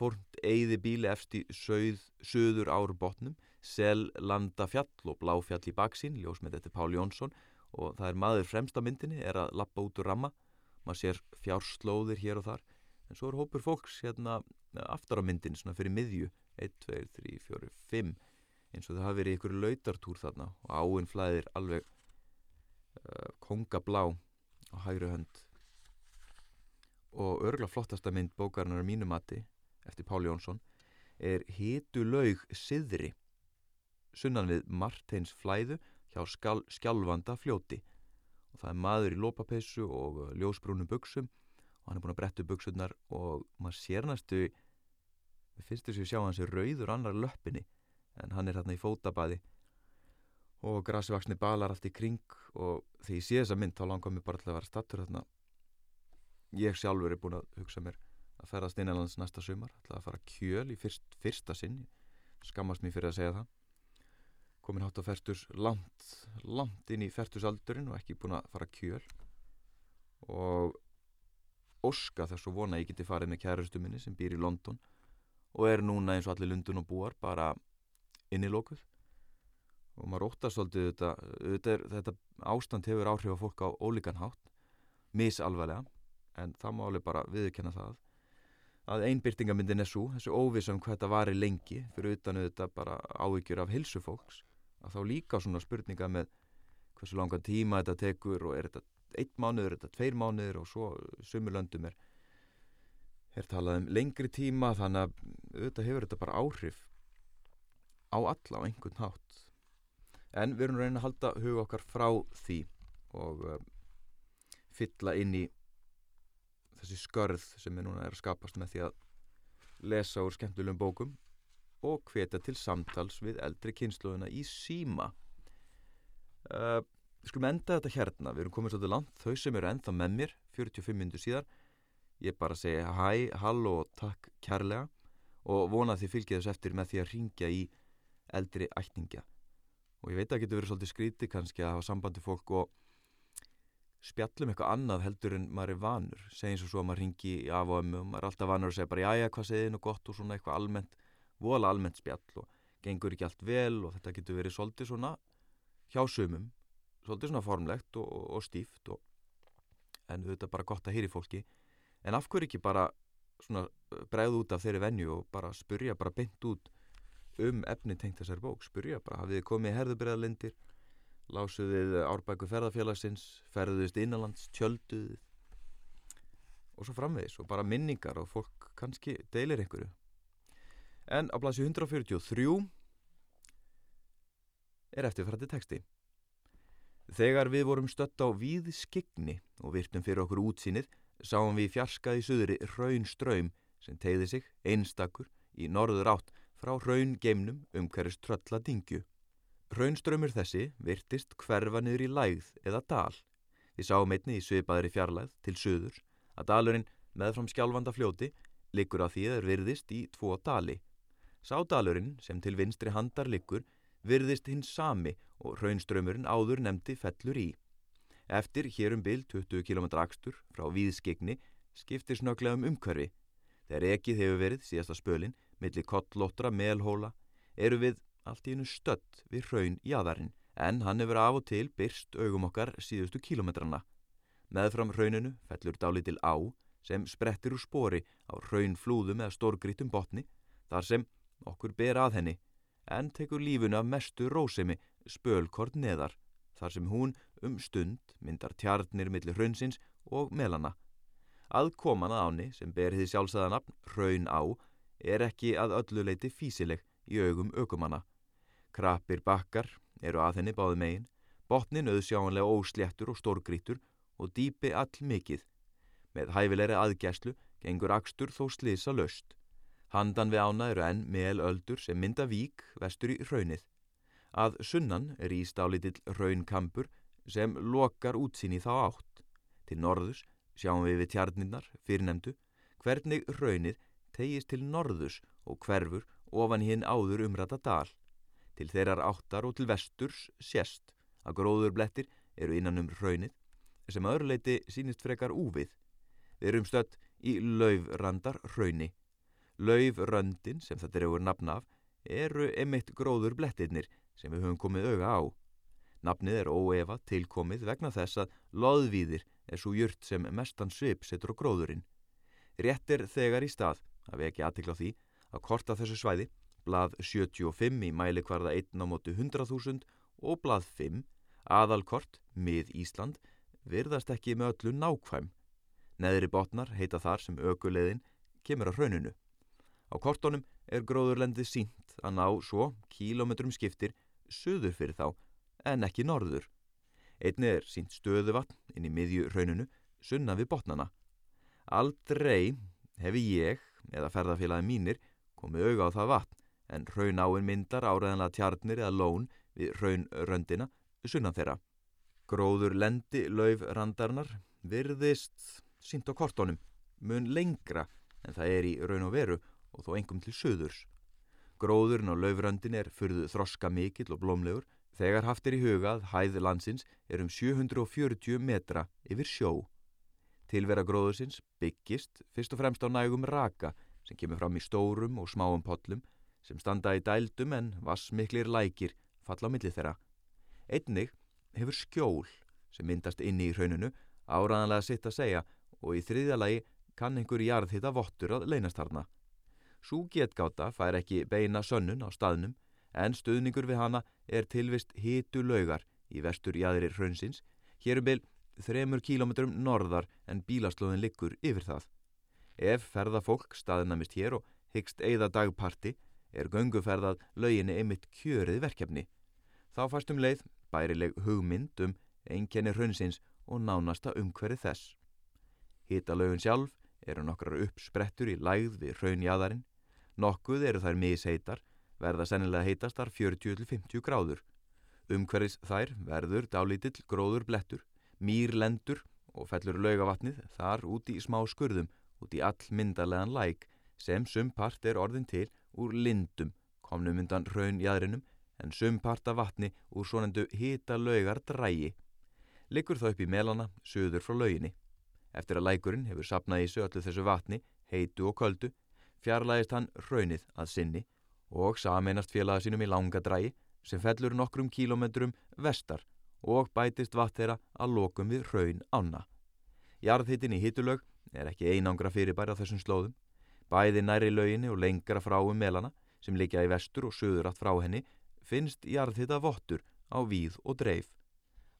fórnt eigði bíli eftir söð, söður áru botnum. Sel landa fjall og bláfjall í baksín ljósmynd eftir Pál Jónsson. Og það er maður fremst á myndinni er að lappa út úr ramma. Maður sér fjárslóðir hér og þar. En svo er hópur fólks hérna aftar á myndin svona fyrir miðju. 1, 2, 3, 4, 5 eins og það hafi verið ykkur lautartúr þarna. Og áinn flæðir alveg uh, kongablá á hægri hönd. Og örgla flottasta mynd bókarinnar mínumati eftir Pál Jónsson er hitu laug siðri sunnan við Marteins flæðu hjá skal, skjálfanda fljóti. Og það er maður í lópapessu og uh, ljósbrúnum buksum og hann er búin að brettu buksunar og maður sér næstu við finnst þessu að sjá hans er rauður annar löppinni en hann er hérna í fótabæði og grasvaksni balar allt í kring og þegar ég sé þessa mynd þá langar mér bara til að vera stattur hérna ég sjálfur er búin að hugsa mér að ferðast innanlands næsta sumar ætla að fara kjöl í fyrst, fyrsta sinn. Skammast mér fyrir að segja það. Komin hátt á ferstus langt, langt inn í ferstusaldurinn og ekki búin að fara kjöl. Og óska þess að vona ég geti farið með kærastu minni sem býr í London og er núna eins og allir lundun og búar bara innilókuð og maður óttast svolítið þetta, þetta, er, þetta ástand hefur áhrif á fólk á ólíkan hátt misalvarlega en það má alveg bara viðkenna það. Að einbyrtingamindin er svo þessu óvisa um hvað þetta varir lengi fyrir utan auðvitað bara áhyggjur af hilsu fólks að þá líka svona spurninga með hversu langan tíma þetta tekur og er þetta eitt mánuður, er þetta tveir mánuður og svo sumulöndum er er talað um lengri tíma þannig að auðvitað hefur þetta bara áhrif á alla á einhvern hátt. En við erum raunin að halda huga okkar frá því og uh, fylla inn í þessi skörð sem er núna er að skapast með því að lesa úr skemmtulegum bókum og hvetja til samtals við eldri kynsluðuna í síma. Uh, við skulum enda þetta hérna, við erum komið svolítið langt, þau sem eru ennþá með mér, 45 minnur síðar, ég bara segi hæ, halló og takk kærlega og vona að þið fylgjið þess eftir með því að ringja í eldri ætningja og ég veit að það getur verið svolítið skríti kannski að hafa sambandi fólk og spjallum eitthvað annað heldur en maður er vanur. Segjum svo að maður ringi í af og ömmu og maður er alltaf vanur að segja bara jájá hvað segið nú gott? og svona eitthvað almennt vola almennt spjall og gengur ekki allt vel og þetta getur verið svolítið svona hjá sumum svolítið svona formlegt og, og stíft og, en þetta er bara gott að heyri fólki. En af hverju ekki bara svona bregð út af þeirri venju og bara spurja bara beint út um efni tengt þessari bók spurja bara hafið þið komið herðubreðalindir lásuðið árbæku ferðarfélagsins ferðuðist innanlands, tjölduðið og svo framvegis og bara minningar og fólk kannski deilir einhverju. En á blasju 143 er eftirfærandi texti. Þegar við vorum stött á víð skigni og virtum fyrir okkur útsýnið sáum við fjarskaði suðri raun ströym sem tegði sig einstakur í norður átt frá raun geimnum um hverjus trölla dingju. Raunströmmur þessi virtist hverfa niður í lægð eða dal. Við sáum einni í svipaðri fjarlæð til söðurs að dalurinn meðfram skjálfanda fljóti liggur að því að þeir virðist í tvo dali. Sádalurinn sem til vinstri handar liggur virðist hins sami og raunströmmurinn áður nefndi fellur í. Eftir hérum bil 20 km axtur frá víðskegni skiptir snöglega um umhverfi. Þegar ekið hefur verið síðasta spölinn millir kottlóttra melhóla eru við allt í einu stödd við hraun jæðarinn en hann hefur af og til byrst augum okkar síðustu kílometrana. Meðfram hrauninu fellur dálitil á sem sprettir úr spori á hraun flúðum eða stórgrítum botni þar sem okkur ber að henni en tekur lífunu af mestu rósemi spölkort neðar þar sem hún um stund myndar tjarnir millir hraunsins og melana. Aðkoman að áni sem ber því sjálfsæðanapn hraun á er ekki að ölluleiti físileg í augum aukumanna. Krappir bakkar eru að henni báði megin, botnin auðsjáanlega ósléttur og stórgrítur og dýpi all mikið. Með hæfilegri aðgæslu gengur akstur þó slisa löst. Handan við ána eru enn mel öldur sem mynda vík vestur í raunnið. Að sunnan er í stálitill raunkampur sem lokar útsýni þá átt. Til norðus sjáum við við tjarninnar, fyrirnemdu, hvernig raunnið tegist til norðus og hverfur ofan hinn áður umrata dal. Til þeirrar áttar og til vesturs sérst að gróðurblettir eru innan um raunnið sem öðruleiti sínist frekar úvið. Við erum stött í laufrandar raunni. Laufröndin sem þetta er auður nafn af eru emitt gróður blettirnir sem við höfum komið auga á. Nafnið er óefa tilkomið vegna þess að loðvíðir er svo jurt sem mestan svip setur á gróðurinn. Rétt er þegar í stað að ekki aðtikla því að korta þessu svæði, blað 75 í mæli hvarða 1 á mótu 100.000 og blað 5, aðalkort, mið Ísland, virðast ekki með öllu nákvæm. Neðri botnar heita þar sem ökuleiðin kemur á hrauninu. Á kortonum er gróðurlendið sínt að ná svo kílometrum skiptir söður fyrir þá en ekki norður. Einni er sínt stöðuvatn inn í miðju hrauninu sunna við botnana. Aldrei hefi ég eða ferðarfélagi mínir komið auga á það vatn en raunáinn myndar áræðanlega tjarnir eða lón við raunröndina sunnan þeirra. Gróður lendi lauf randarnar virðist sínt á kortónum mun lengra en það er í raun og veru og þó engum til söðurs. Gróðurinn á laufröndin er fyrðu þroska mikill og blómlegur þegar haft er í hugað hæð landsins er um 740 metra yfir sjó. Tilvera gróðusins byggist fyrst og fremst á nægum raka sem kemur fram í stórum og smáum pollum sem standa í dældum en vassmiklir lækir falla á milli þeirra. Einnig hefur skjól sem myndast inni í hrauninu áraðanlega sitt að segja og í þriðja lagi kann einhver jarðhita vottur að leynast harna. Sú getgáta fær ekki beina sönnun á staðnum en stuðningur við hana er tilvist hitu laugar í vestur jæðri hraunsins hérum byl þremur kílometrum norðar en bílaslóðin liggur yfir það. Ef ferðafólk staðinamist hér og hyggst eigða dagparti er gönguferðað lauginni einmitt kjörið verkefni. Þá fæst um leið bærileg hugmynd um einkenni hraunsins og nánasta umhverfi þess. Hítalaugun sjálf eru nokkrar uppsprettur í lægð við hraunjaðarinn, nokkuð eru þær misheitar, verða sennilega heitastar 40-50 gráður. Umhverfis þær verður dálítill gróður blettur, mýr lendur og fellur laugavatnið þar úti í smá skurðum, út í all myndarlegan læk sem sumpart er orðin til úr lindum, komnum undan hraunjaðrinum en sumpart af vatni úr svonendu hita laugar drægi. Liggur það upp í melana, söður frá lauginni. Eftir að lækurinn hefur sapnað í sig öllu þessu vatni, heitu og köldu, fjarlægist hann raunnið að sinni og sameinast félaga sínum í langa drægi sem fellur nokkrum kílometrum vestar og bætist vatn þeirra að lokum við raun ána. Jarðhittin í hittulög er ekki einangra fyrirbæri á þessum slóðum. Bæði næri lauginni og lengra frá um melana sem likja í vestur og söður átt frá henni finnst jarðhitta vottur á víð og dreif.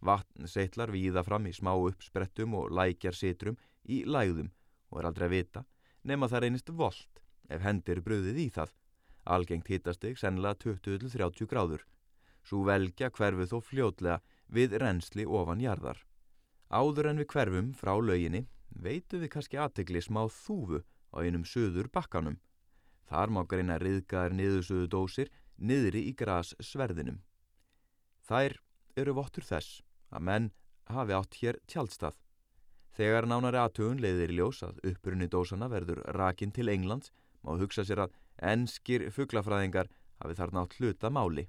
Vatn seitlar víða fram í smá uppsprettum og lækjar sitrum í lægðum og er aldrei að vita nema það reynist volt ef hendir bröðið í það. Algengt hittasteg sennilega 20-30 gráður. Svo velja hverfið þó fljótlega við rensli ofan jarðar. Áður en við hverfum frá lauginni veitum við kannski aðtegli smá þúfu á einum söður bakkanum. Þar má greina riðgar niðursöðu dósir niðri í gras sverðinum. Þær eru vottur þess að menn hafi átt hér tjaldstað. Þegar nánari aðtögun leiðir í ljós að upprunni dósana verður rakin til Englands má hugsa sér að enskir fugglafræðingar hafi þarna átt hluta máli.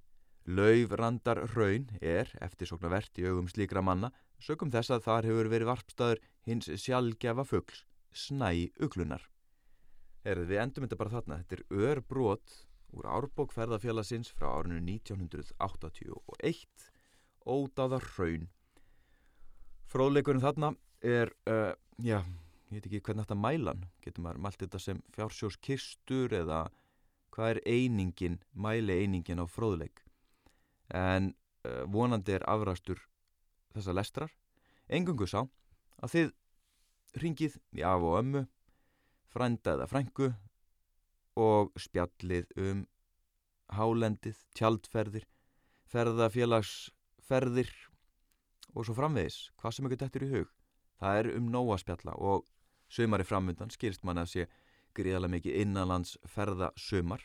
Laufrandar raun er, eftirsoknavert í augum slíkra manna, sökum þess að þar hefur verið varpstaður hins sjálfgefa fuggls, snæ uglunar. Erðu við endum þetta bara þarna, þetta er örbrot úr árbókferðafélagsins frá árinu 1981 ódáðar raun fróðleikurinn þarna er uh, já, ég veit ekki hvernig þetta mælan getur maður mælt þetta sem fjársjóskistur eða hvað er einingin, mæli einingin á fróðleik en uh, vonandi er afrastur þessa lestrar engungu sá að þið ringið í af og ömmu frænda eða frængu og spjallið um hálendið, tjaldferðir ferðafélags ferðir og svo framvegis, hvað sem ekki dættir í hug. Það er um nóa spjalla og sömari framundan skilst mann að sé gríðarlega mikið innanlands ferða sömar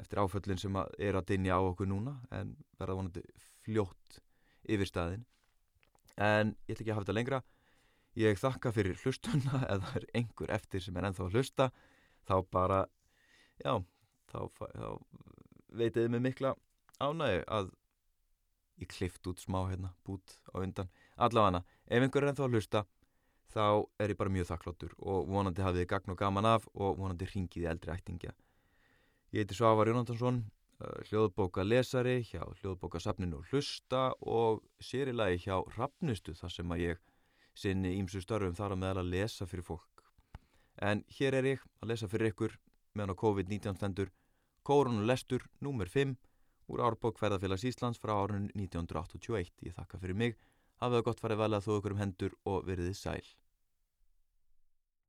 eftir áföllin sem að er að dinja á okkur núna en verða vonandi fljótt yfir staðin. En ég ætla ekki að hafa þetta lengra. Ég þakka fyrir hlustunna eða er einhver eftir sem er ennþá að hlusta þá bara, já, þá, þá veitiði mig mikla ánægu að ég klift út smá hérna, bút á undan allavega, ef einhver er ennþá að hlusta þá er ég bara mjög þakkláttur og vonandi hafið þið gagn og gaman af og vonandi ringið í eldri ættingja Ég heiti Svavar Jónandansson uh, hljóðbóka lesari hjá hljóðbókasafninu hlusta og sérilagi hjá Rappnustu þar sem að ég sinni ímsu störfum þar að meðal að lesa fyrir fólk en hér er ég að lesa fyrir ykkur meðan á COVID-19 stendur Kórunulestur, númer 5 úr árbók Ferðarfélags Íslands frá árun 1981. Ég þakka fyrir mig, hafið það gott farið vel að þó ykkur um hendur og veriðið sæl.